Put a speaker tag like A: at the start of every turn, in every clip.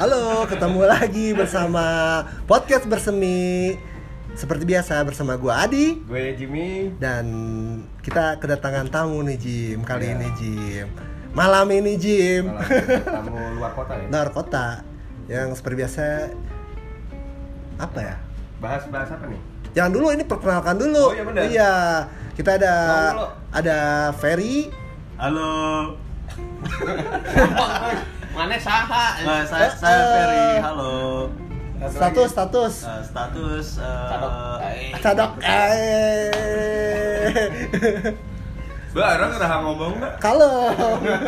A: Halo, ketemu lagi bersama podcast bersemi. Seperti biasa bersama gua Adi
B: Gue Jimmy.
A: dan kita kedatangan tamu nih Jim kali
B: Iya.
A: ini Jim. Malam ini Jim.
B: Malam tamu luar kota ya.
A: Luar kota yang seperti biasa apa ya?
B: Bahas-bahas apa nih?
A: Jangan dulu ini perkenalkan dulu.
B: Oh, iya benar.
A: Iya. Kita ada ada Ferry,
C: Halo,
B: Mana saha?
C: Eh, saya, saya Ferry. Halo.
B: Satu
A: status
B: lagi.
A: status.
C: Eh, status eh,
B: Cadok. Eh.
A: Cadok eh.
D: Barang udah ngomong nggak?
A: Kalau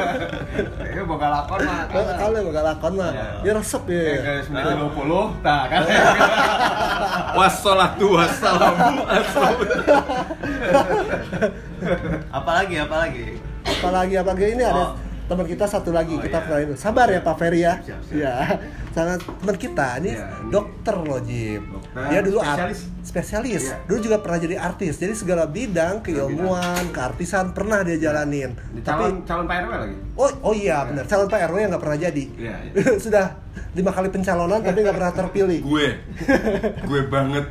B: Eh, boga lakon mah.
A: kalau nggak lakon mah,
B: Iya.
A: dia resep
B: Eh,
A: ya.
B: ke 920. Tah, kan.
D: Wassalatu wassalamu
C: apalagi apalagi?
A: Apalagi apalagi ini ada
C: Oh.
A: Teman kita satu lagi
C: Oh,
A: kita
C: iya.
A: kenalin. Sabar ya Pak Ferry ya.
C: Siap, siap.
A: Iya. Sangat teman kita ini
B: Iya, ini.
A: dokter loh Jim.
B: Dokter,
A: Dia dulu art-
B: spesialis.
A: spesialis.
B: Iya.
A: Dulu juga pernah jadi artis. Jadi segala bidang keilmuan, keartisan pernah dia jalanin.
B: Di
A: Tapi
B: calon calon Pak RW lagi.
A: Oh oh iya benar. Calon Pak RW yang nggak pernah jadi.
B: Iya,
A: Sudah lima kali pencalonan tapi nggak pernah terpilih.
D: Gue, gue banget.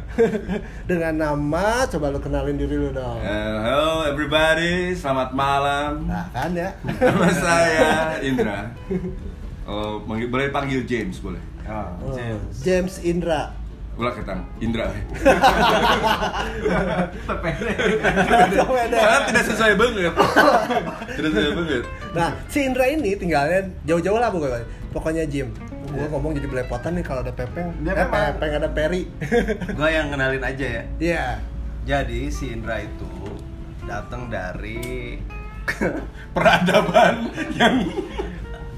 A: Dengan nama coba lu kenalin diri lu dong.
D: Eh, Hello everybody, selamat malam.
A: Nah kan ya.
D: Nama saya Indra. Oh, boleh panggil James boleh.
B: Oh,
C: James.
A: James Indra.
D: Ulah ketang, Indra.
B: Terpede.
D: Karena tidak sesuai banget. tidak sesuai banget.
A: Nah, si Indra ini tinggalnya jauh-jauh lah pokoknya. Pokoknya Jim. Gue ngomong jadi belepotan nih kalau ada Pepeng.
B: Dia
A: eh,
B: memang-
A: Pepeng ada Peri.
C: Gue yang kenalin aja ya.
A: Iya.
C: Jadi si Indra itu datang dari
D: Peradaban yang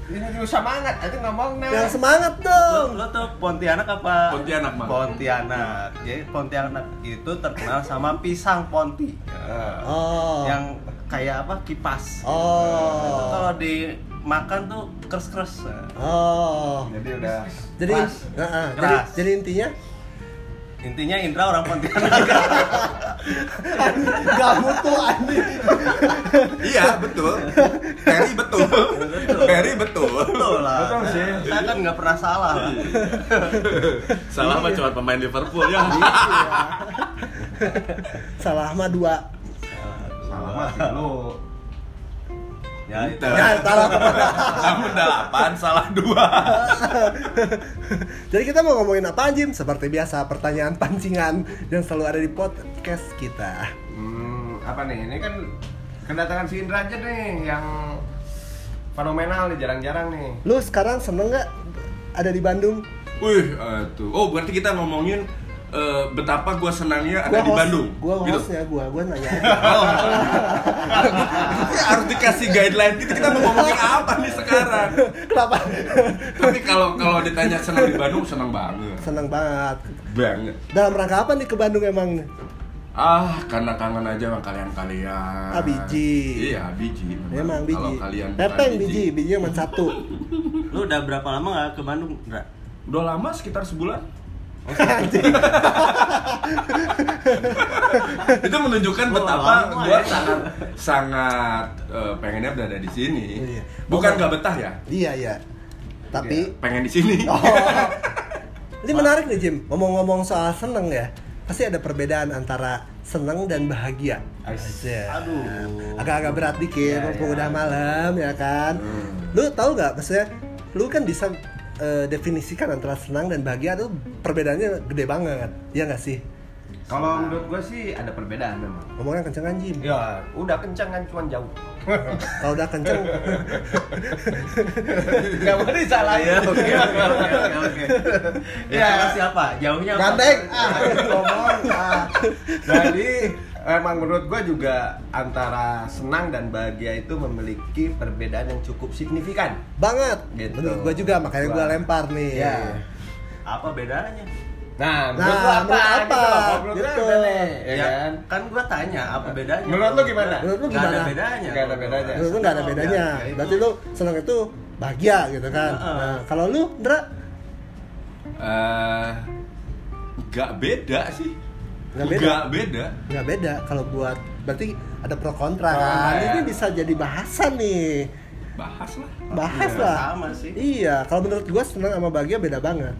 B: Ini semangat, aja ngomong nah.
A: Yang semangat dong.
C: lo tuh Pontianak apa?
D: Pontianak, Bang.
C: Pontianak. Jadi Pontianak itu terkenal sama pisang Ponti.
A: Oh.
C: Yang kayak apa? Kipas.
A: Oh.
C: Itu kalau dimakan tuh keras-keras.
A: Oh.
B: Jadi udah
A: Jadi,
C: Keras.
A: Nah, jadi
C: Keras.
A: jadi intinya
C: Intinya Indra orang Pontianak.
A: gak mutu anjing.
D: Iya betul. Perry betul. Perry betul.
C: Betul lah.
B: Betul sih.
C: Saya kan nggak pernah salah. lah.
D: Salah mah cuma pemain Liverpool ya.
A: Salah mah dua.
B: salah mah lu.
C: Ya itu.
A: Ya, salah.
D: Namun delapan salah dua.
A: Jadi kita mau ngomongin apa Jim? Seperti biasa pertanyaan pancingan yang selalu ada di podcast kita.
B: Hmm, apa nih? Ini kan kedatangan si Indra aja nih yang fenomenal nih, jarang-jarang nih.
A: Lu sekarang seneng nggak ada di Bandung?
D: Wih, tuh. Oh, berarti kita ngomongin eh, betapa gua senangnya ada di
A: host-
D: Bandung.
A: Gua
D: Gitu.
A: hostnya, gua, gua nanya aja.
D: Oh. Ini harus dikasih guideline gitu kita mau ngomongin apa nih sekarang.
A: Kenapa?
D: Tapi kalau kalau ditanya senang di Bandung senang banget.
A: Seneng banget.
D: Banget.
A: Dalam rangka apa nih ke Bandung emang?
D: Ah, karena kangen aja sama kalian-kalian.
A: Ah, biji.
D: Iya, biji.
A: Emang biji.
D: Kalau kalian
A: Pepeng biji, biji cuma satu.
C: Lu udah berapa lama nggak ke Bandung?
D: Udah lama sekitar sebulan. Itu menunjukkan
C: Oh,
D: betapa
C: lama
D: gua
C: ya.
D: sangat sangat eh, pengennya berada di sini.
A: Iya.
D: Bukan
A: Oh.
D: nggak betah ya,
A: Iya, iya. Tapi
D: pengen di sini.
A: oh. Ini menarik nih Jim, ngomong-ngomong soal seneng ya. Pasti ada perbedaan antara seneng dan bahagia.
C: Aduh.
A: Agak-agak berat dikit,
B: Iya,
A: mumpung
B: iya.
A: udah malam ya kan.
D: Hmm.
A: Lu tahu nggak maksudnya? Lu kan bisa eh, definisikan antara senang dan bahagia tuh perbedaannya gede banget. Iya nggak sih?
B: Kalau menurut gua sih ada perbedaan memang.
A: Ngomongnya kenceng kan Jim.
B: Ya, udah kencang kan cuman jauh.
A: Kalau udah kenceng,
B: Gak mau disalahin.
C: Ya, oke, oke, oke. Ya,
B: Ya.
C: siapa? Jauhnya apa?
A: gandeng.
B: Ah, ngomong. Ah. Jadi emang menurut gua juga antara senang dan bahagia itu memiliki perbedaan yang cukup signifikan.
A: banget.
B: Gitu.
A: Menurut gua juga, makanya gua
B: Gua.
A: lempar nih.
B: Ya.
C: Apa bedanya?
B: Nah,
A: Nah,
B: menurut lu apa?
A: menurut apa?
B: Gitu menurut
A: Gitu.
B: apa nih? Ya
C: Ya,
B: kan?
C: kan gua tanya apa bedanya?
B: Menurut lu gimana?
A: Menurut lu
C: Nggak ada
A: gimana?
C: bedanya.
B: Nggak ada bedanya.
A: Menurut lu nggak ada bedanya.
C: ya.
A: Berarti lu senang itu bahagia gitu kan. Nah, kalau lu, Ndra,
D: Eh, nggak beda sih.
A: Nggak beda?
D: Nggak beda.
A: nggak beda. Kalau buat berarti ada pro kontra
B: Oh,
A: kan. Ini bisa jadi bahasan nih.
D: bahas lah
A: bahas
C: Iya,
A: lah
C: sama sih.
A: iya kalau menurut gua senang sama bahagia beda banget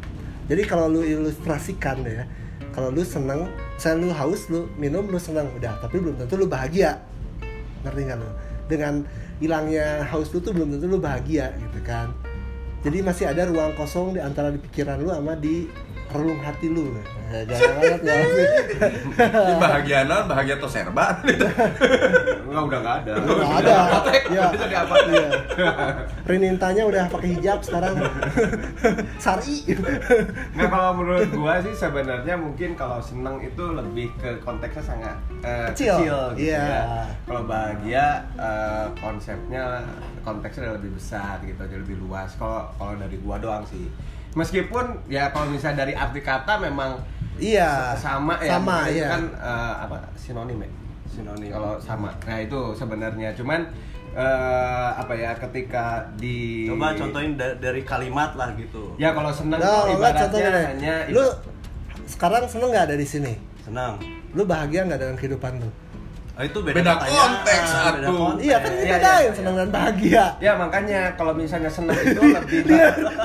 A: jadi kalau lu ilustrasikan ya kalau lu senang saya lu haus lu minum lu senang udah tapi belum tentu lu bahagia ngerti nggak lu dengan hilangnya haus lu tuh belum tentu lu bahagia gitu kan jadi masih ada ruang kosong di antara di pikiran lu sama di relung hati lu nah, jangan banget ya
D: Ini bahagia non bahagia atau serba
B: Enggak udah nggak ada.
A: Nggak ada ya
B: apa?
A: iya. Prinintanya udah pakai hijab sekarang sari
B: Nggak kalau menurut gua sih sebenarnya mungkin kalau seneng itu lebih ke konteksnya sangat eh,
A: Kecil.
B: kecil, gitu
A: Iya.
B: ya. Kalau bahagia eh, konsepnya konteksnya lebih besar gitu, jadi lebih luas. Kalau kalau dari gua doang sih. Meskipun ya kalau misalnya dari arti kata memang
A: iya
B: sama ya,
A: sama
B: itu
A: iya
B: kan eh, apa sinonim ya?
C: Sinonim.
B: Kalau sama. Nah, itu sebenarnya cuman eh, apa ya ketika di
C: Coba contohin da- dari kalimat lah gitu.
B: Ya kalau seneng
A: enggak
B: ibaratnya hanya
A: lu sekarang seneng nggak ada di sini
C: Senang.
A: lu bahagia nggak dengan kehidupan lu
C: Oh, itu beda,
D: Beda
C: pertanyaan,
D: konteks,
C: beda
D: atuh.
C: konteks.
A: iya kan
B: Iya,
A: dibedain
B: iya,
A: seneng
B: iya.
A: dan bahagia
B: Ya makanya kalau misalnya seneng itu lebih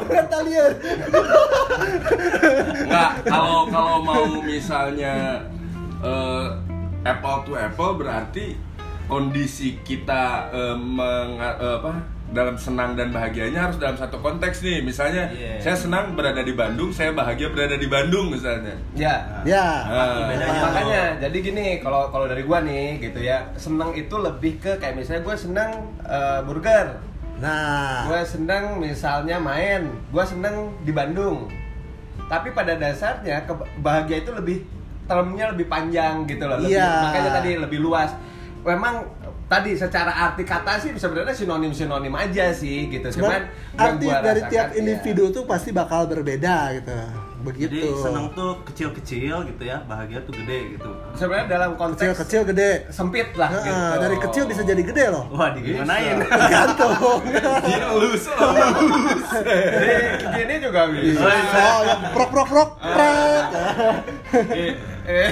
A: kata liar
D: Enggak, kalau kalau mau misalnya eh, apple to apple berarti kondisi kita eh, menga- eh, apa dalam senang dan bahagianya harus dalam satu konteks nih. Misalnya
C: Iya.
D: saya senang berada di Bandung, saya bahagia berada di Bandung misalnya.
B: ya.
A: ya
D: Ah.
C: bedanya?
B: makanya jadi gini kalau kalau dari gua nih gitu ya seneng itu lebih ke kayak misalnya gua seneng eh, burger
A: nah
B: gua seneng misalnya main gua seneng di Bandung tapi pada dasarnya ke- bahagia itu lebih termnya lebih panjang gitu loh lebih,
A: Iya.
B: makanya tadi lebih luas memang tadi secara arti kata sih sebenarnya sinonim sinonim aja sih gitu.
A: Cuman arti
B: gua
A: dari tiap
B: ya.
A: individu tuh pasti bakal berbeda gitu. Begitu.
C: Jadi senang tuh kecil-kecil gitu ya, bahagia tuh gede gitu.
B: sebenarnya dalam konteks
A: kecil-kecil gede.
B: sempit lah
A: Nah,
B: gitu.
A: dari kecil bisa jadi gede loh.
C: Wah, digimanain?
A: tergantung
D: Dia lulus, lulus.
B: Jadi gini juga bisa.
A: oh ya. Prok prok prok. Prek
B: Eh, eh.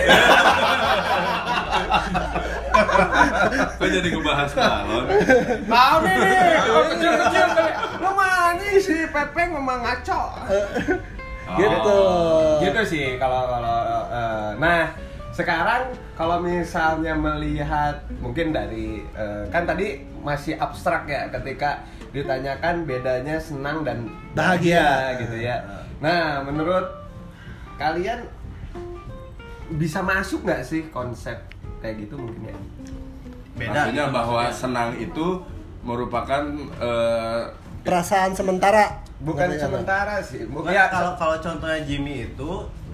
D: Kok jadi ngebahas balon?
B: Mau nih, nih. Oh, kecil-kecil. Lu mah nih si Pepeng memang ngaco.
A: gitu
B: Gitu sih kalau kalau eh, nah sekarang kalau misalnya melihat mungkin dari eh, kan tadi masih abstrak ya ketika ditanyakan bedanya senang dan bahagia,
A: Bahagia.
B: gitu ya. Nah, menurut kalian bisa masuk nggak sih konsep kayak gitu mungkin ya?
C: Beda.
D: Maksudnya
C: gitu
D: bahwa
C: maksudnya.
D: senang itu merupakan eh,
A: perasaan sementara
B: Bukan
A: Ngerti
B: sementara sih. Bukan
C: Bukan kalau kalau contohnya Jimmy itu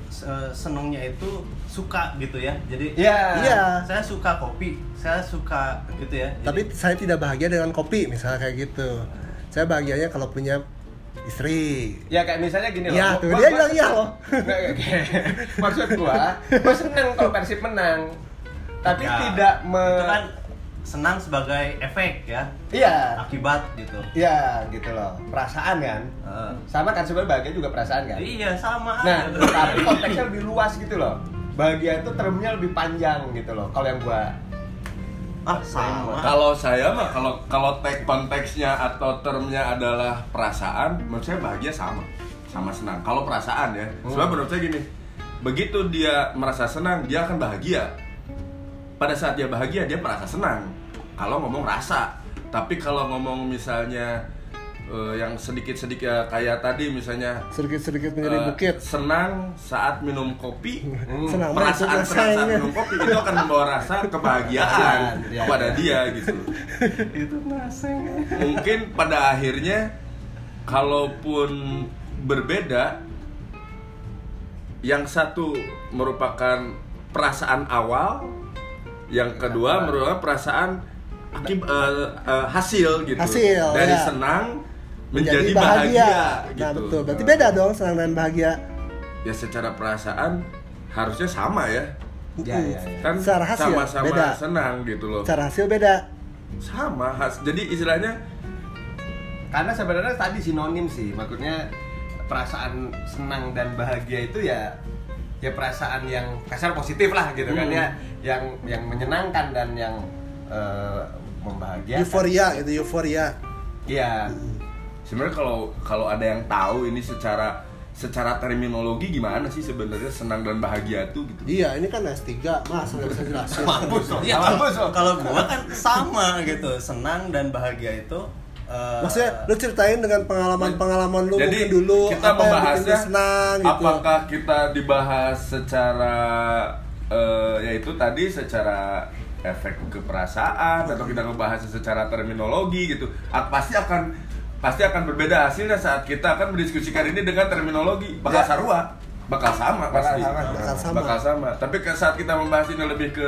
C: se- senengnya itu suka gitu ya. Jadi
B: Iya.
A: Iya.
C: saya suka kopi, saya suka gitu ya. Jadi-
A: tapi saya tidak bahagia dengan kopi misalnya kayak gitu saya bahagianya kalau punya istri
B: Ya kayak misalnya gini loh.
A: Iya,
B: gua-
A: tuh,
B: gua-
A: dia bilang iya loh.
B: Maksud gua, gua seneng kalau Persib menang. Tapi
C: Ya,
B: tidak me
C: itu kan senang sebagai efek ya,
B: Iya.
C: akibat gitu.
B: Iya, gitu loh. Perasaan kan.
C: Eh,
B: Sama kan sebenarnya bahagia juga perasaan kan.
C: iya sama
B: Nah,
C: aja.
B: tapi konteksnya lebih luas gitu loh. Bahagia itu termnya lebih panjang gitu loh. Kalau yang gua
C: ah sama.
D: Kalau saya mah kalau kalau tag konteksnya atau termnya adalah perasaan, menurut saya bahagia sama, sama senang. Kalau perasaan ya, sebab menurut saya gini, begitu dia merasa senang, dia akan bahagia. Pada saat dia bahagia, dia merasa senang. Kalau ngomong rasa, tapi kalau ngomong misalnya eh, yang sedikit-sedikit ya, kayak tadi misalnya
A: sedikit-sedikit menjadi
D: eh,
A: bukit
D: senang saat minum kopi,
A: senang itu
D: perasaan senang saat minum kopi itu akan membawa rasa kebahagiaan
B: Iya,
D: kepada dia gitu.
C: itu naseng.
D: Mungkin pada akhirnya kalaupun berbeda yang satu merupakan perasaan awal, yang kedua merupakan perasaan akib, eh, eh, hasil gitu.
A: Hasil,
D: Dari
A: ya.
D: senang menjadi, bahagia,
A: nah
D: gitu.
A: betul berarti beda dong senang dan bahagia
D: Ya secara perasaan harusnya sama ya.
B: Ya, ya, ya.
D: Kan
A: Secara hasil,
D: sama-sama
A: beda.
D: senang gitu loh.
A: cara hasil beda
D: Sama has. Jadi istilahnya
B: Karena sebenarnya tadi sinonim sih, maksudnya perasaan senang dan bahagia itu ya ya perasaan yang kasar positif lah gitu kan
D: Hmm.
B: ya, yang yang menyenangkan dan yang eh, membahagiakan.
A: euforia gitu euforia
B: Iya.
D: Sebenarnya kalau kalau ada yang tahu ini secara secara terminologi gimana sih sebenarnya senang dan bahagia tuh gitu.
A: Iya, ini kan S3, Mas, nggak bisa jelasin.
B: Mampus loh.
C: Iya, kalau,
B: Mampus loh.
C: kalau gua kan sama gitu, senang dan bahagia itu eh,
A: Maksudnya lu ceritain dengan pengalaman-pengalaman lu
D: Jadi
A: mungkin dulu
D: kita
A: apa yang
D: membahasnya
A: senang gitu.
D: apakah kita dibahas secara eh, yaitu tadi secara efek ke perasaan atau kita ngebahas secara terminologi gitu pasti akan pasti akan berbeda hasilnya saat kita akan mendiskusikan ini dengan terminologi bakal
A: Ya.
D: sarua bakal sama
B: Bakal
D: pasti
B: sama.
A: Bakal sama.
D: bakal sama tapi ke saat kita membahas ini lebih ke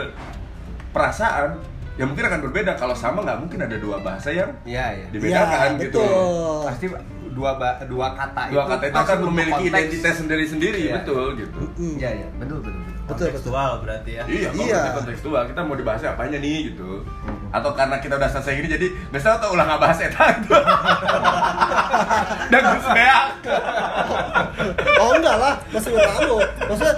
D: perasaan ya mungkin akan berbeda kalau sama nggak mungkin ada dua bahasa yang
B: Iya, iya.
D: dibedakan
A: Iya,
D: gitu
A: betul.
B: Pasti dua ba- dua kata
D: dua kata itu akan memiliki
B: konteks.
D: identitas sendiri-sendiri
B: Iya.
D: betul gitu
A: Mm.
B: Iya, iya. Betul, betul. betul.
A: Betul, betul.
C: kontekstual berarti ya.
D: iya
A: Iya.
D: kontekstual kita mau dibahas apanya nih gitu atau karena kita udah selesai gini jadi nggak tahu tuh ulah nggak bahas eta gitu dan terus beak
A: Oh enggak lah, masih tahu. Maksudnya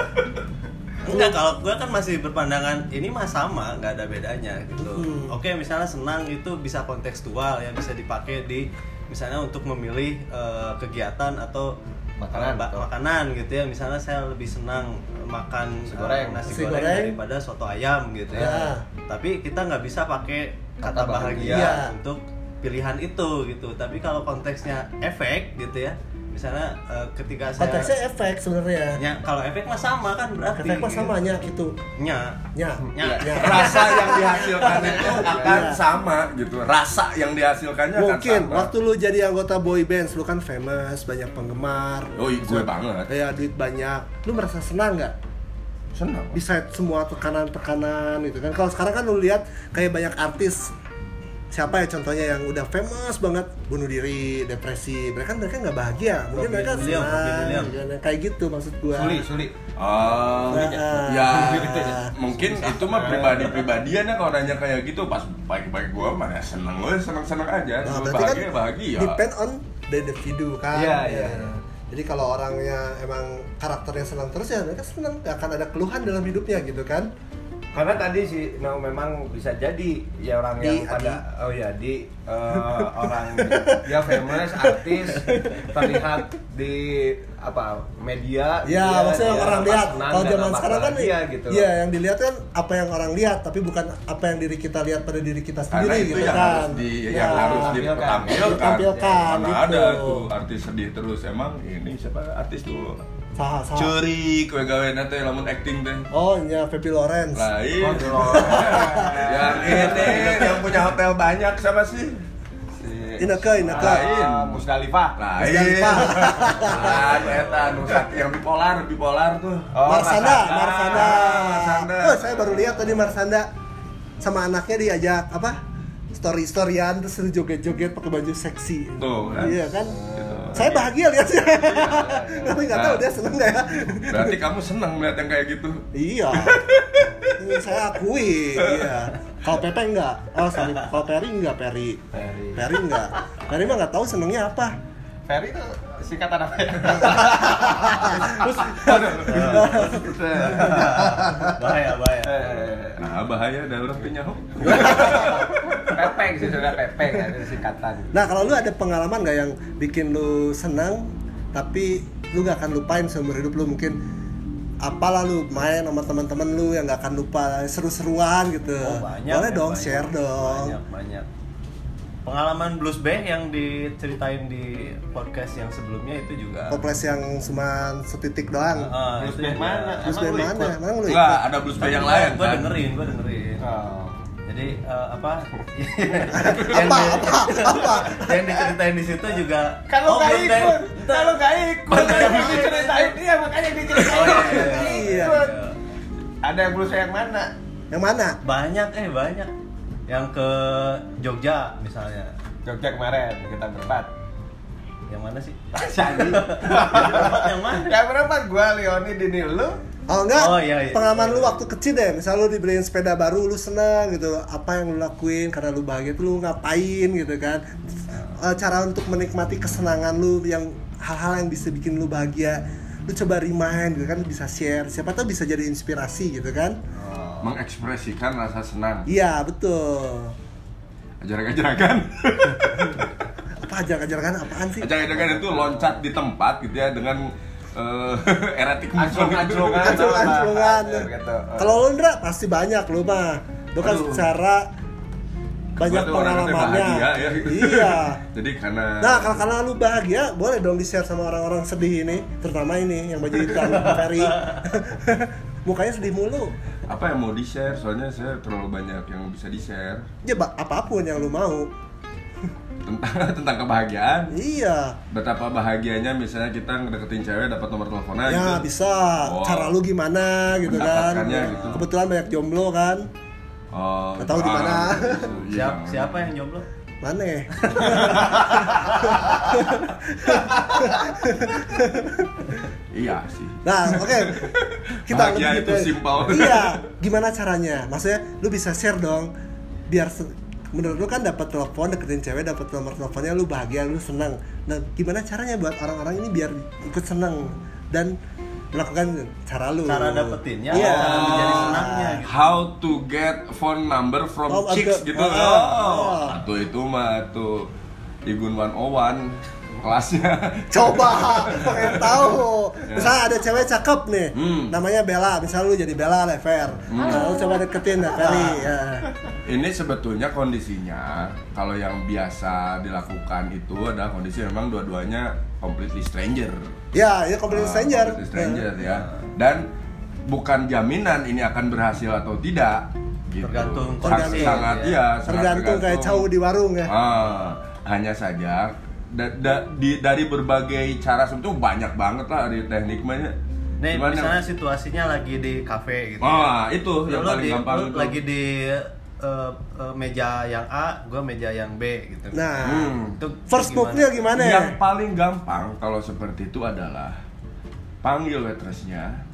C: Enggak, kalau gue kan masih berpandangan ini mah sama, nggak ada bedanya gitu.
A: Hmm.
C: Oke, misalnya senang itu bisa kontekstual ya, bisa dipakai di misalnya untuk memilih eh, kegiatan atau
B: Makanan,
C: eh, ba-
B: betul.
C: makanan gitu ya. Misalnya saya lebih senang makan
B: Nasi
C: eh,
B: goreng.
C: nasi,
A: Nasi
C: goreng,
A: goreng.
C: daripada soto ayam gitu ya.
A: Ya.
C: Tapi kita nggak bisa pakai
B: Kata
C: kata bahagia
A: bahagia.
C: untuk pilihan itu gitu. Tapi kalau konteksnya efek gitu ya. Misalnya eh, ketika saya
A: konteksnya efek sebenarnya.
C: Ya, kalau efek mah sama kan berarti.
A: Efek mah samanya gitu.
C: Nya.
A: Ya,
C: Ya.
A: ya.
D: rasa yang dihasilkan itu akan
A: Iya.
D: sama gitu rasa yang dihasilkannya
A: Mungkin
D: akan sama
A: waktu lu jadi anggota boy bands, lu kan famous, banyak penggemar.
D: oh iya, gue banget
A: Ya duit banyak. Lu merasa senang nggak?
D: senang
A: Bisa semua tekanan-tekanan gitu kan. Kalau sekarang kan lu lihat kayak banyak artis siapa ya contohnya yang udah famous banget bunuh diri depresi mereka kan mereka nggak bahagia mungkin
C: Robin
A: mereka
C: Williams,
A: senang kan. kayak gitu maksud gua
B: Suli, suli.
D: Oh,
A: Nah,
D: ya mungkin itu mah pribadi-pribadian ya kalau nanya kayak gitu pas baik-baik gua mana seneng gue seneng-seneng aja
A: Nah,
D: Gua
A: berarti kan
D: bahagia bahagia
A: depend on the individu kan.
B: Iya,
A: Ya.
B: iya.
A: Jadi kalau orangnya emang karakternya senang terus ya mereka senang, gak akan ada keluhan dalam hidupnya gitu kan.
B: Karena tadi sih no, memang bisa jadi ya orang
A: Di-
B: yang pada oh ya di eh, orang ya famous artis terlihat di apa media
A: Ya,
B: dia-
A: maksudnya yang
B: dia
A: orang lihat. Kalau zaman sekarang kan
B: bahagia gitu
A: Iya, yang dilihat kan apa yang orang lihat, tapi bukan apa yang diri kita lihat pada diri kita
D: karena
A: sendiri
D: itu
A: gitu
D: yang
A: kan.
D: harus di
A: Ya.
D: yang harus
B: Ditampilkan.
D: ditampilkan mana
A: gitu.
D: ada tuh artis sedih terus emang ini siapa artis tuh
A: Saha, saha.
D: curi kue gawe nate lamun acting teh
A: Oh, ya Pepi Lawrence.
D: lain
B: Oh, Lord.
D: yang ini yang punya hotel banyak siapa sih
A: Ineke, Ineke.
D: Lain.
B: Ah, Musdalifah
D: lain
A: Musdalifah.
D: lain eta nu yang bipolar bipolar tuh
B: Oh,
A: Marsanda,
B: Marsanda.
A: Marsanda. Oh, saya baru lihat tadi Marsanda sama anaknya diajak apa? Story-storyan terus joget-joget pakai baju seksi.
D: Tuh, kan?
A: Iya kan? Saya bahagia lihatnya. Tapi nggak tahu dia seneng nggak ya?
D: berarti kamu senang melihat yang kayak gitu
A: iya. Ini saya akui, iya. Kalau Pepe enggak. Oh, sorry. Kalau Peri enggak, Peri.
B: Ferry.
A: Peri enggak. Peri mah nggak tahu senengnya apa.
B: Ferry itu singkatan apa ya?
C: bahaya bahaya
B: Eh,
D: nah bahaya darurat penyahu
B: Pepeng sih sudah pepeng itu singkatan.
A: Nah, kalau lu ada pengalaman nggak yang bikin lu senang tapi lu nggak akan lupain seumur hidup lu mungkin apalah lu main sama teman-teman lu yang nggak akan lupa seru-seruan gitu.
C: Oh, banyak
A: Boleh
C: ya,
A: dong
C: banyak.
A: share dong.
C: banyak banyak pengalaman blues band yang diceritain di podcast yang sebelumnya itu juga
A: Toples yang cuma setitik doang.
C: Ah,
B: Blues band mana? Emang
A: band mana?
B: ikut?
A: Emang lu
D: enggak
A: ikut?
D: ada blues band yang lain
C: gua
D: kan
C: dengerin gua dengerin
B: Oh.
C: jadi eh, apa
A: Apa,
C: yang di-
A: apa, apa?
C: yang diceritain di situ juga
B: Kalau
C: oh,
B: nggak
C: blues band.
B: ikut, kalau nggak ikut, yang diceritain dia makanya diceritain.
C: Oh, iya, iya,
A: iya.
B: Ikut. Ada yang blues yang mana?
A: Yang mana?
C: banyak eh banyak yang ke Jogja misalnya.
B: Jogja kemarin kita berempat.
C: yang mana sih?
B: Jadi,
C: yang mana?
B: Yang berempat gua Leoni Dini lu.
A: Oh enggak,
C: Oh, iya, iya.
A: pengalaman lu waktu kecil deh, misal lu dibeliin sepeda baru, lu seneng gitu, apa yang lu lakuin karena lu bahagia tuh lu ngapain gitu kan? Eh, cara untuk menikmati kesenangan lu yang hal-hal yang bisa bikin lu bahagia, lu coba remind gitu kan, bisa share, siapa tahu bisa jadi inspirasi gitu kan?
D: Mengekspresikan rasa senang
A: Iya betul.
D: ajaran-ajaran
A: ajar-ajarkan apaan sih?
D: Ajang-ajangan itu loncat di tempat gitu ya dengan eh erratic motion
B: Anclong-anclongan.
A: Ancung-ancungan.
B: Gitu.
A: Kalau lu Indra pasti banyak lu mah. Lu kan
D: Aduh.
A: secara banyak pengalamannya.
D: bahagia ya.
A: Iya.
D: Jadi karena
A: Nah, kalau karena lu bahagia, boleh dong di-share sama orang-orang sedih ini, terutama ini yang baju hitam, Ferry. Mukanya sedih mulu.
D: Apa yang mau di share soalnya saya terlalu banyak yang bisa di share
A: Ya, ba- apa pun yang lu mau.
D: tentang tentang kebahagiaan
A: Iya.
D: betapa bahagianya misalnya kita ngedeketin cewek dapat nomor teleponnya
A: ya,
D: gitu
A: bisa.
D: Oh.
A: Cara lu gimana gitu kan.
D: Mendapatkannya gitu.
A: Kebetulan banyak jomblo kan.
D: oh
A: Nggak tahu di mana.
D: ah, gitu. Iya,
C: Siap, siapa yang jomblo?
A: Mana?
D: iya sih
A: Nah, oke. Kita
D: Bahagia
A: lebih
D: itu
A: detail.
D: simpel.
A: Iya, gimana caranya? Maksudnya lu bisa share dong biar menurut lu kan dapat telepon deketin cewek dapat nomor teleponnya lu bahagia lu senang nah gimana caranya buat orang-orang ini biar ikut senang dan melakukan cara lu
C: Cara dapetinnya,
A: Iya.
C: cara menjadi senangnya gitu.
D: how to get phone number from
A: Oh,
D: chicks gitu
A: ah,
D: oh,
A: ah.
D: atau itu mah tuh Igun 101 kelasnya
A: coba pengen tahu
D: Ya.
A: misalnya ada cewek cakep nih
D: Hmm.
A: namanya Bella misalnya lu jadi Bella Lever nah, lu coba deketin ya Ferry ya.
D: Ini sebetulnya kondisinya kalau yang biasa dilakukan itu adalah kondisi memang dua-duanya completely stranger.
A: ya ya completely
D: Ah,
A: stranger
D: completely stranger ya. Dan bukan jaminan ini akan berhasil atau tidak. Gitu.
C: Tergantung
D: Sangat-
A: kondisi,
D: sangat
C: ya.
D: iya, sangat
A: tergantung kayak cowok di warung ya
D: Ah, hanya saja da- da- di- dari berbagai cara sebetulnya banyak banget lah dari teknik mainnya.
C: Nih,
D: Cuman yang-
C: misalnya situasinya lagi di kafe gitu.
D: Ah, itu yang
C: Lu
D: paling
C: di-
D: gampang
C: lu
D: itu.
C: lagi di eh, eh, meja yang A, gua meja yang B gitu.
A: nah
D: Hmm.
C: itu
A: first
C: gimana?
A: move-nya gimana ya
D: Yang paling gampang kalau seperti itu adalah panggil waitressnya,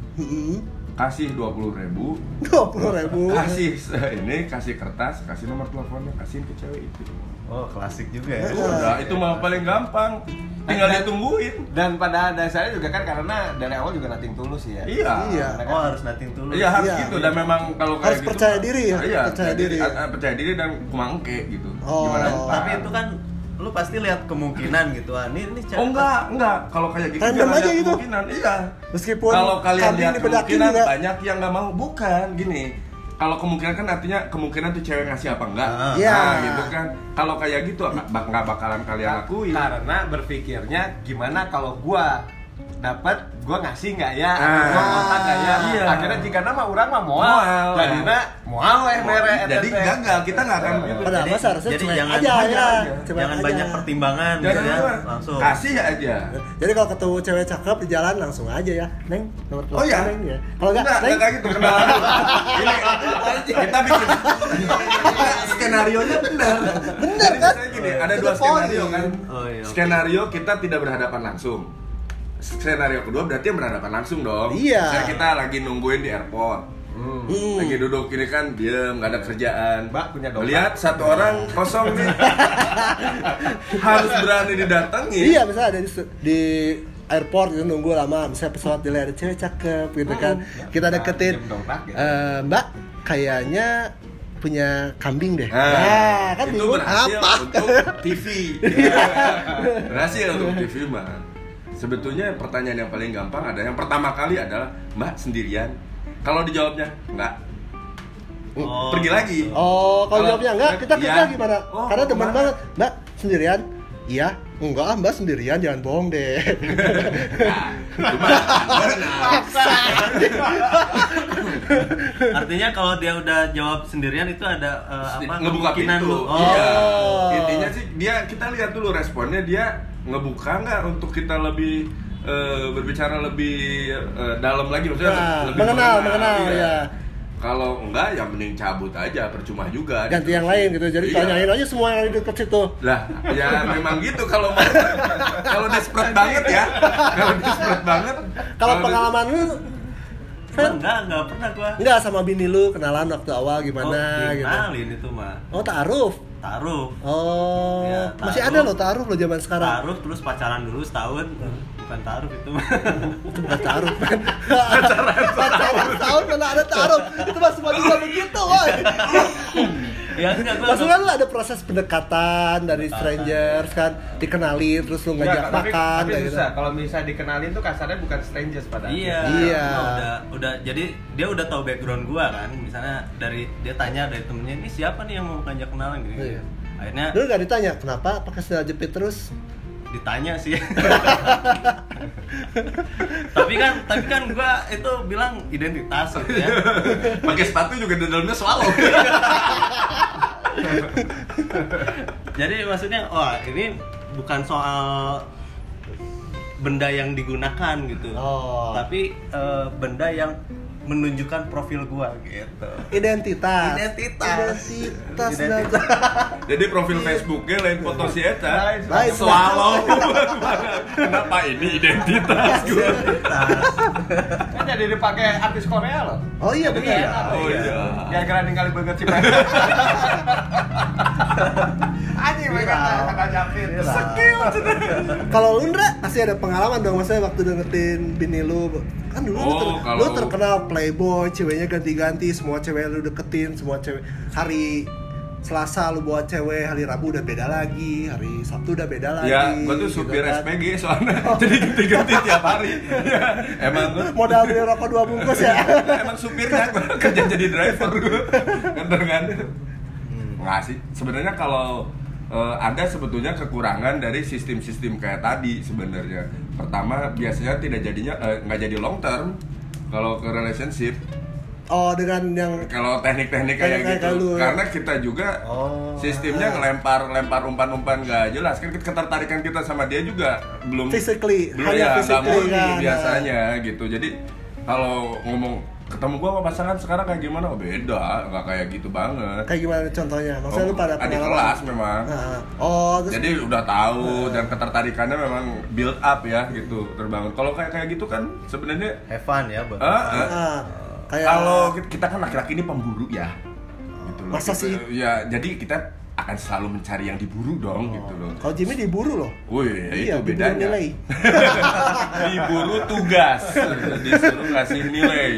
D: kasih dua puluh ribu,
A: dua puluh ribu
D: kasih ini, kasih kertas, kasih nomor teleponnya, kasihin ke cewek itu.
C: Oh, klasik juga ya.
D: Udah, itu mah paling gampang. Tinggal ditungguin.
B: Dan pada dasarnya juga kan karena dari awal juga nating tulus ya.
D: Iya.
A: Iya.
C: Oh, harus nating tulus.
D: Iya harus
A: Iya.
D: gitu dan memang kalau kayak
A: Harus
D: gitu
A: percaya diri ya,
D: Iya,
A: percaya diri.
D: ah, percaya diri dan kumangke gitu.
A: Oh.
D: Gimana?
C: Tapi itu kan lu pasti lihat kemungkinan gitu. Ah, ini ini cewek
D: Oh enggak, enggak. Kalau kayak gitu
A: Random
D: jangan
A: aja gitu?
D: Kemungkinan, iya.
A: Meskipun
D: kalau kalian lihat kemungkinan
A: juga.
D: banyak yang nggak mau, bukan gini. Kalau kemungkinan kan artinya kemungkinan tuh cewek ngasih apa enggak?
C: Ah.
A: Iya.
D: Nah, gitu kan. Kalau kayak gitu bak- nggak bakalan kalian lakuin.
B: Karena berpikirnya gimana kalau gua dapat gua ngasih nggak ya
D: Ah.
B: gua kontak nggak ya
D: Iya.
B: akhirnya jika nama orang mah moal
D: Moal,
B: jadi
D: ya.
B: na moal eh mere
D: Jadi gagal, kita nggak akan begitu.
A: Padahal mah seharusnya
C: jadi
A: cuek
C: jangan
A: aja ya.
C: banyak,
A: Cuek
C: jangan
A: aja.
C: banyak pertimbangan
D: Jangan
C: gitu ya. Langsung.
D: Kasih aja.
A: Jadi kalau ketemu cewek cakep di jalan langsung aja ya, Neng, nomor telepon
D: Oh iya.
A: Neng ya. Kalau enggak,
D: enggak,
A: Neng,
D: kayak gitu. Ini kita bikin skenario nya benar.
A: Benar,
D: Jadi
A: kan?
D: gini, ada dua skenario kan.
C: Oh, iya.
D: Skenario kita tidak berhadapan langsung. Skenario kedua berarti yang berhadapan langsung dong.
A: Iya.
D: Misalnya kita lagi nungguin di airport.
B: Hmm.
A: Hmm.
D: Lagi duduk ini kan diem, nggak ada kerjaan.
B: Mbak, punya dompet.
D: Melihat satu orang kosong nih, harus berani didatangi.
A: Iya, misalnya ada di, di airport gitu nunggu lama, misalnya pesawat dilihat ada cewek cakep gitu kan. Kita deketin. "Eh, Mbak, kayaknya punya kambing deh.
D: Nah,
A: Nah, kan
D: itu berhasil
A: apa?
D: untuk TV. berhasil untuk TV mah. Sebetulnya pertanyaan yang paling gampang ada yang pertama kali adalah Mbak sendirian. Kalau dijawabnya enggak,
C: Oh,
D: pergi lagi.
A: Oh, kalau
D: Kalau-
A: jawabnya enggak, kita
D: Iya.
A: kita gimana?
D: Oh,
A: Karena teman banget. Mbak, sendirian? Iya. Enggak, ah, Mbak sendirian, jangan bohong deh.
C: Artinya kalau dia udah jawab sendirian itu ada eh, apa
D: ngebuka
C: kemungkinan
D: pintu.
C: lu. Oh.
D: Iya.
A: Oh.
D: Intinya sih dia kita lihat dulu responnya dia ngebuka nggak untuk kita lebih eh, berbicara lebih eh, dalam lagi maksudnya
A: Nah,
D: lebih
A: mengenal, mengenal,
D: iya.
A: ya.
D: Kalau enggak ya mending cabut aja percuma juga.
A: Ganti yang lain gitu. Jadi
D: Iya.
A: tanyain aja semua yang ada di dekat situ.
D: Lah, ya memang gitu kalau mau kalau desperate banget ya. Kalau desperate banget.
A: Kalau pengalaman lu
C: Gua enggak, enggak pernah gua.
A: enggak sama bini lu kenalan waktu awal
C: Oh,
A: gimana gitu.
C: dikenalin itu mah.
A: Oh, taruh.
C: Taruh.
A: Oh,
C: Ya,
A: masih ada loh taruh loh zaman sekarang.
C: Taruh terus pacaran dulu setahun. Bukan taruh itu mah.
A: Itu bukan taruh, man. Pacaran setahun mana ada taruh. Itu mah semua juga begitu, woy.
C: Ya enggak gua
A: Maksudnya lu ada proses pendekatan dari strangers kan, dikenalin terus lu ngajak
B: tapi,
A: makan
B: tapi
A: kayak gitu.
B: susah. Kalau misalnya dikenalin tuh kasarnya bukan strangers pada
C: Iya,
A: Iya.
C: udah udah jadi dia udah tahu background gua kan. Misalnya dari dia tanya dari temennya ini siapa nih yang mau ngajak kenalan gitu.
A: Iya.
C: Akhirnya
A: Lu gak ditanya kenapa pakai sandal jepit terus?
C: Ditanya sih. tapi kan tapi kan gua itu bilang identitas gitu ya.
D: Pakai sepatu juga di dalamnya swallow.
C: Jadi maksudnya wah ini bukan soal benda yang digunakan gitu.
A: Oh.
C: Tapi eh, benda yang menunjukkan profil gua gitu.
A: Identitas.
C: Identitas.
A: Identitas.
C: Identitas.
D: Jadi profil Facebooknya lain foto si Eta.
B: Lain.
D: Swallow. Kenapa ini identitas gue?
B: Kan jadi dipakai artis Korea loh.
A: Oh iya benar.
D: Oh iya.
B: Yang keren kali banget sih. Kata.
A: Viral.
B: Skill.
A: Kalau lu Ndra pasti ada pengalaman dong maksudnya waktu deketin bini lu kan dulu lu,
D: Oh,
A: ter-
D: kalau-
A: lu terkenal playboy ceweknya ganti-ganti semua cewek lu deketin semua cewek hari Selasa lu bawa cewek hari Rabu udah beda lagi hari Sabtu udah beda lagi
D: Ya, gue tuh
A: gitu
D: supir
A: kan.
D: SPG soalnya jadi ganti-ganti tiap hari. Ya, emang gue
A: modal beli rokok dua bungkus ya
D: emang supirnya gue kerja jadi driver gue nganter kan nggak sih sebenarnya kalau eh, ada sebetulnya kekurangan dari sistem-sistem kayak tadi sebenarnya. Pertama biasanya tidak jadinya eh, nggak jadi long term kalau ke relationship.
A: Oh dengan yang
D: kalau teknik-teknik kayak
A: Kayak- kayak
D: gitu karena kita juga
A: Oh.
D: sistemnya ngelempar lempar umpan-umpan nggak jelas. Kan ketertarikan kita sama dia juga belum
A: Physically,
D: belum
A: hanya
D: ya
A: physically
D: murni
A: kan.
D: biasanya gitu. Jadi kalau ngomong ketemu gua sama pasangan sekarang kayak gimana oh, beda nggak kayak gitu banget
A: kayak gimana contohnya maksudnya
D: Oh,
A: lu pada
D: adik
A: pengalaman?
D: kelas memang
A: Nah, oh terus
D: jadi udah tahu dan ketertarikannya memang build up ya gitu terbangun kalau kayak kayak gitu kan sebenarnya
C: Have fun ya, Bang.
D: Ah, ah.
A: ah, kayak
D: kalau kita- kan laki-laki ini pemburu ya gitu loh.
A: Masa
D: Kita-
A: sih?
D: ya jadi kita akan selalu mencari yang diburu dong gitu loh
A: kalau Jimmy diburu loh
D: Wih,
A: Iya,
D: itu
A: diburu
D: bedanya.
A: nilai.
D: Diburu tugas, disuruh ngasih nilai,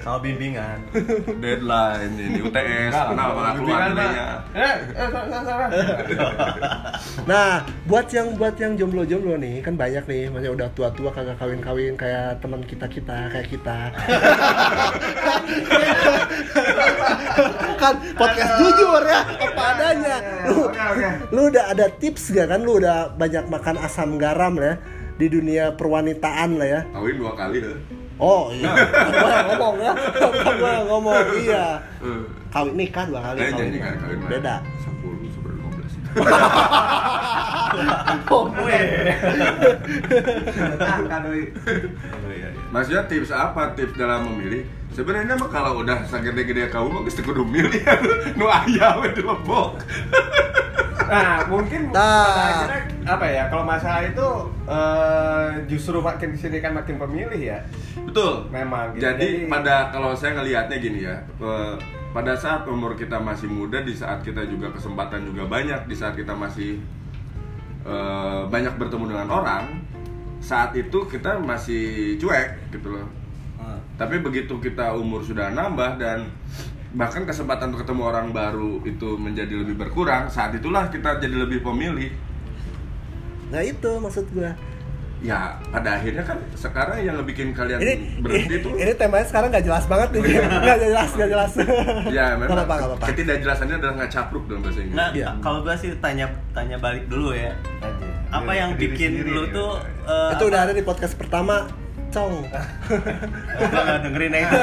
C: Sama bimbingan.
D: deadline ini UTS, kenapa nggak keluar nilainya?
B: Eh, eh, salah, salah, salah.
A: Nah, buat yang buat yang jomblo-jomblo nih, kan banyak nih, maksudnya udah tua-tua kagak kawin-kawin kayak teman kita-kita, kayak kita. kan podcast jujur ya, apa adanya. Lu,
B: Oke, oke.
A: lu udah ada tips gak kan? Lu udah banyak makan asam garam ya di dunia perwanitaan lah ya.
D: Kawin dua kali ya.
A: Oh iya, gua yang ngomong ya, gua yang ngomong iya.
D: Eh,
A: Kawin nikah dua kali,
D: Eh,
A: kawin
D: kan kawin
A: beda.
D: 10 super 15.
A: Oh,
B: Akan, woi.
C: Oh, iya, iya.
D: Maksudnya tips apa? Tips dalam memilih? Sebenarnya mah kalau udah segede-gede kamu mah geus kudu milih nu aya we di lebok.
B: Nah, mungkin
A: Nah.
B: akhirnya apa ya? Kalau masalah itu eh, justru makin ke sini kan makin pemilih ya.
D: Betul.
B: Memang. gitu.
D: Jadi, pada kalau saya ngelihatnya gini ya, eh, pada saat umur kita masih muda, di saat kita juga kesempatan juga banyak, di saat kita masih eh, banyak bertemu dengan orang, saat itu kita masih cuek gitu loh.
C: Ah.
D: Tapi begitu kita umur sudah nambah dan bahkan kesempatan untuk ketemu orang baru itu menjadi lebih berkurang, saat itulah kita jadi lebih pemilih.
A: Nah itu maksud gua.
D: Ya, pada akhirnya kan sekarang yang ngebikin kalian
A: Ini
D: berhenti
A: ini,
D: tuh
A: ini temanya sekarang nggak jelas banget nih. Nggak jelas, nggak jelas.
D: Ya memang
A: Nggak apa-apa, nggak apa-apa.
D: ketidakjelasannya adalah nggak capruk dalam bahasa Inggris.
C: Nah,
A: Iya.
C: kalau gua sih tanya tanya balik dulu ya. Apa
B: Diri-
C: yang bikin
B: sendiri
C: lu
B: nih,
C: tuh eh,
A: itu udah
C: apa-
A: ada di podcast pertama, Cong.
C: Nggak dengerin ya itu.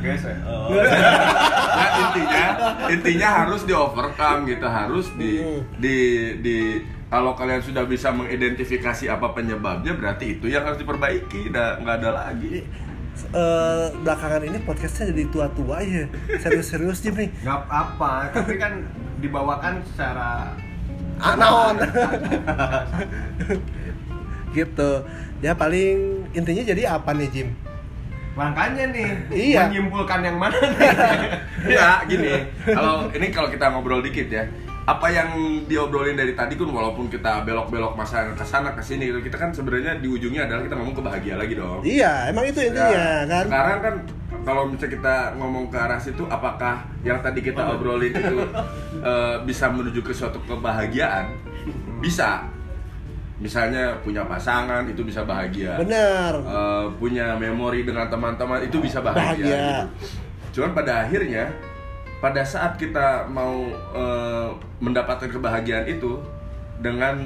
B: Guys, ya.
C: Oh.
D: Nah, intinya intinya harus di overcome gitu, harus di
A: Hmm.
D: di di kalau kalian sudah bisa mengidentifikasi apa penyebabnya berarti itu yang harus diperbaiki, udah nggak ada lagi.
A: Eh, belakangan ini podcastnya jadi tua-tua ya. Serius-serius Jim nih.
B: Nggak apa, tapi kan dibawakan secara
A: naon. gitu. Ya paling intinya jadi apa nih Jim?
B: Makanya nih,
A: Iya.
B: menyimpulkan yang mana nih?
D: Ya gini, kalau ini kalau kita ngobrol dikit ya, apa yang diobrolin dari tadi kan walaupun kita belok-belok masa ke sana ke sini gitu, kita kan sebenarnya di ujungnya adalah kita ngomong ke bahagia lagi dong.
A: Iya, emang itu intinya
D: Ya,
A: kan.
D: Sekarang kan kalau misalnya kita ngomong ke arah situ apakah yang tadi kita obrolin itu eh, bisa menuju ke suatu kebahagiaan bisa misalnya punya pasangan itu bisa bahagia
A: bener
D: Eh, punya memori dengan teman-teman itu bisa bahagia,
A: Bahagia.
D: gitu. Cuman pada akhirnya pada saat kita mau eh, mendapatkan kebahagiaan itu dengan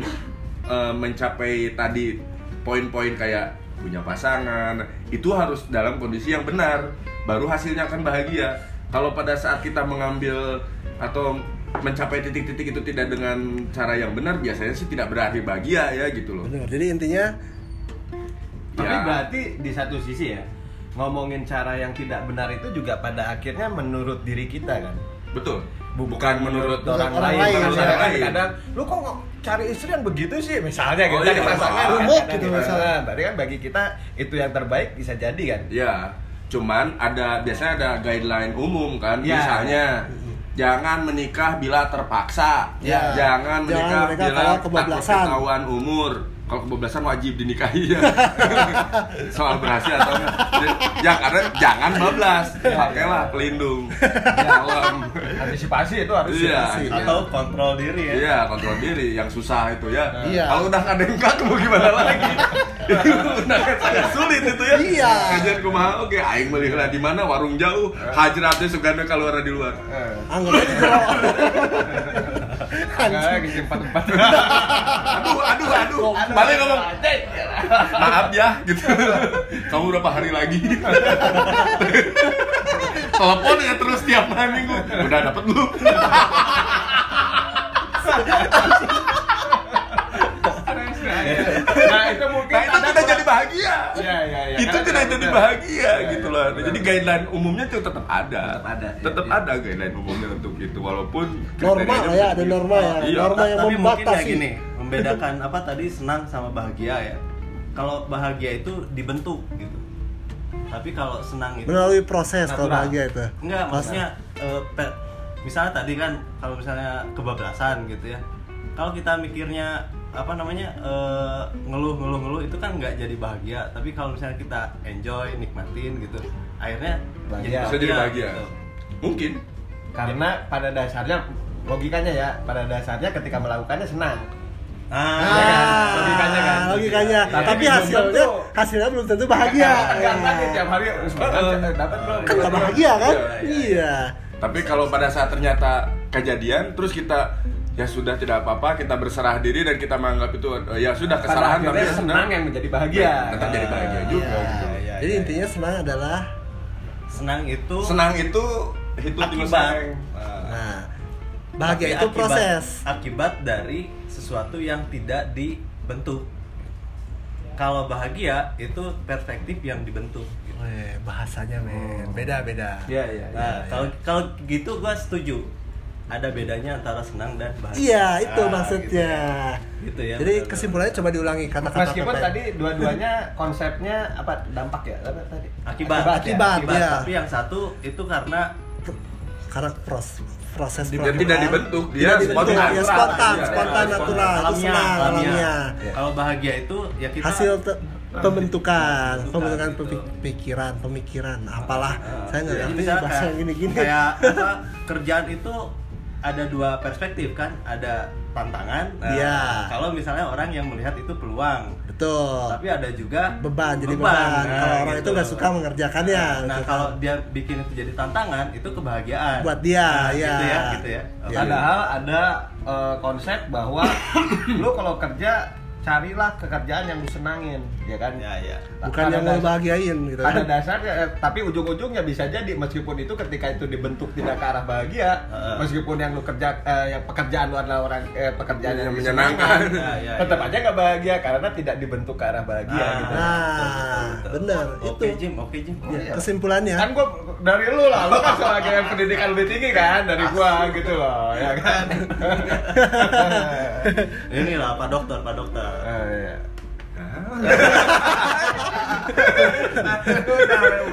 D: eh, mencapai tadi poin-poin kayak punya pasangan itu harus dalam kondisi yang benar baru hasilnya akan bahagia. Kalau pada saat kita mengambil atau mencapai titik-titik itu tidak dengan cara yang benar biasanya sih tidak berakhir bahagia ya gitu loh.
A: bener jadi intinya
B: Tapi
D: Ya.
B: berarti di satu sisi ya ngomongin cara yang tidak benar itu juga pada akhirnya menurut diri kita kan.
D: Betul.
B: Bu-
D: Bukan menurut
A: Bukan
B: orang,
A: orang
B: lain.
A: lain, orang
B: kan
D: lain.
B: kadang lu kok cari istri yang begitu sih misalnya gitu
D: Oh,
B: dari
D: iya,
B: pasangan kan,
A: gitu
B: gitu.
A: misalnya.
B: Nah, berarti kan bagi kita itu yang terbaik bisa jadi kan.
D: Ya, cuman ada biasanya ada guideline umum kan,
B: Ya.
D: misalnya jangan menikah bila terpaksa,
A: Ya.
D: jangan menikah
A: Jangan menikah
D: bila
A: kebablasan.
D: ketahuan umur. Kalau kebablasan wajib dinikahi ya. Soal berhasil atau enggak. Ya karena jangan bablas, pakailah pelindung. Dalam.
B: Antisipasi itu harus
D: Iya.
B: sih.
C: atau kontrol diri ya
D: Iya, kontrol diri yang susah itu ya.
A: Iya.
D: Kalau udah ada yang mau gimana lagi? itu udah sangat sulit itu ya.
A: Iya.
D: Kajian kumaha oke aing melihara di mana warung jauh, hajratnya sugana keluar di luar.
B: Eh, Enggak, empat empat.
D: Aduh, aduh, aduh. Balik ngomong, maaf ya gitu. Kamu berapa hari lagi? Telepon ya terus tiap hari minggu. Udah dapet belum?
B: Nah, itu mungkin
D: Nah itu
B: ada
D: tidak jadi
B: kurang-
D: bahagia.
B: Iya, iya, iya.
D: Itu tidak jadi bahagia
B: Iya,
D: gitu
B: iya,
D: loh.
B: benar.
D: Jadi guideline umumnya tuh tetap ada.
B: Tetap ada, iya,
D: Tetap
B: iya.
D: ada guideline umumnya untuk itu walaupun
A: norma
D: kriterianya
A: lah ya ada
D: berbeda.
A: norma ya
D: Iya.
A: norma yang
C: tapi mungkin ya
A: membatasi
C: gini membedakan apa tadi senang sama bahagia ya kalau bahagia itu dibentuk gitu tapi kalau senang itu
A: melalui proses kalau bahagia itu
C: enggak maksudnya eh, pe- misalnya tadi kan kalau misalnya kebablasan gitu ya kalau kita mikirnya apa namanya eh, ngeluh ngeluh ngeluh itu kan nggak jadi bahagia tapi kalau misalnya kita enjoy nikmatin gitu akhirnya
B: Bahagia.
D: Bisa jadi bahagia.
C: gitu.
D: Mungkin.
B: Karena pada dasarnya logikanya ya, pada dasarnya ketika melakukannya senang.
C: ah,
B: Iya kan? Logikanya kan.
A: logikanya
B: Tapi
A: tapi
B: belum
A: hasilnya
B: tentu.
A: hasilnya belum tentu bahagia
B: Enggak lagi tiap hari dapat belum?
A: kan nggak bahagia kan
D: Iya,
A: iya
D: Tapi kalau pada saat ternyata kejadian terus kita ya sudah tidak apa-apa kita berserah diri dan kita menganggap itu eh, ya sudah
B: Pada
D: kesalahan tapi ya
B: senang yang menjadi bahagia.
D: tetap jadi bahagia juga
A: Iya.
D: gitu.
C: iya,
A: jadi
C: iya.
A: intinya senang adalah
C: senang itu
D: Senang itu hitung
C: Akibat.
A: nah bahagia
C: Tapi
A: itu
C: akibat-
A: proses
C: akibat dari sesuatu yang tidak dibentuk kalau bahagia itu perspektif yang dibentuk gitu.
A: Weh, bahasanya men beda beda
B: Iya, iya. iya.
C: nah kalau kalau gitu gua setuju ada bedanya antara senang dan bahagia.
A: Iya itu
C: Ah,
A: maksudnya.
C: gitu, Gitu ya
A: jadi
C: benar-benar.
A: kesimpulannya coba diulangi kata-kata
B: Meskipun
A: Pepe.
B: tadi dua-duanya konsepnya apa dampak ya? Apa tadi?
C: akibat
A: Akibat,
C: akibat
A: ya.
C: tapi yang satu itu karena
A: karena pros proses
D: Dia tidak dibentuk, dia
A: Tidak dibentuk,
D: spontan.
A: ya spontan
D: Iya,
A: spontan
D: iya,
A: natural itu senang
C: alamnya
A: alamnya
C: kalau bahagia itu ya kita
A: hasil te- pembentukan.
C: Pembentukan,
A: pembentukan
C: gitu.
A: pemi- pikiran pemikiran. Apalah saya nggak
C: Jadi
A: ngerti bahasa gini-gini.
C: kayak apa kerjaan itu ada dua perspektif kan ada tantangan nah,
A: Iya.
C: kalau misalnya orang yang melihat itu peluang
A: betul
C: tapi ada juga
A: beban jadi beban,
C: Nah,
A: kalau orang itu
C: gitu.
A: nggak suka mengerjakannya
C: nah
A: gitu.
C: kalau dia bikin itu jadi tantangan itu kebahagiaan
A: Buat dia,
C: Nah,
A: ya.
C: gitu ya gitu ya
A: Iya.
B: Padahal ada eh, konsep bahwa lu kalau kerja carilah pekerjaan yang lu senangin, ya kan?
C: ya ya
A: bukan
B: Pada
A: yang mau bahagiain gitu kan
B: dasarnya, eh, tapi ujung-ujungnya bisa jadi meskipun itu ketika itu dibentuk tidak ke arah bahagia,
C: Heeh.
B: meskipun yang lu kerja, eh, yang pekerjaan lu adalah orang eh, pekerjaan yang,
D: Yang
B: menyenangkan,
D: menyenangkan.
C: Ya, ya,
B: tetap
C: ya.
B: aja nggak bahagia karena tidak dibentuk ke arah bahagia
C: Ah.
B: gitu.
A: nah benar
C: oke
A: itu
C: Jim oke Jim
A: Ya,
B: Iya.
A: kesimpulannya
B: Kan gua dari lu lah, lu kan sebagai yang pendidikan lebih tinggi kan dari gua gitu loh, ya kan?
C: inilah pak dokter pak dokter.
B: Eh, iya.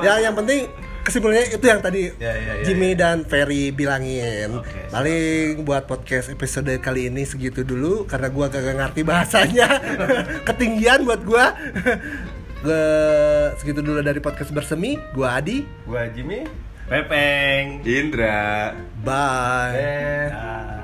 A: ya yang penting kesimpulannya itu yang tadi.
C: Ya, ya, ya,
A: Jimmy dan Ferry bilangin.
C: Siap.
A: paling buat podcast episode kali ini segitu dulu karena gua gak ngerti bahasanya. Ketinggian buat gua Gue segitu dulu dari podcast bersemi. Gua Adi.
B: Gua Jimmy.
C: Pepeng.
D: Indra
A: Bye.
B: Eh.
C: Dah.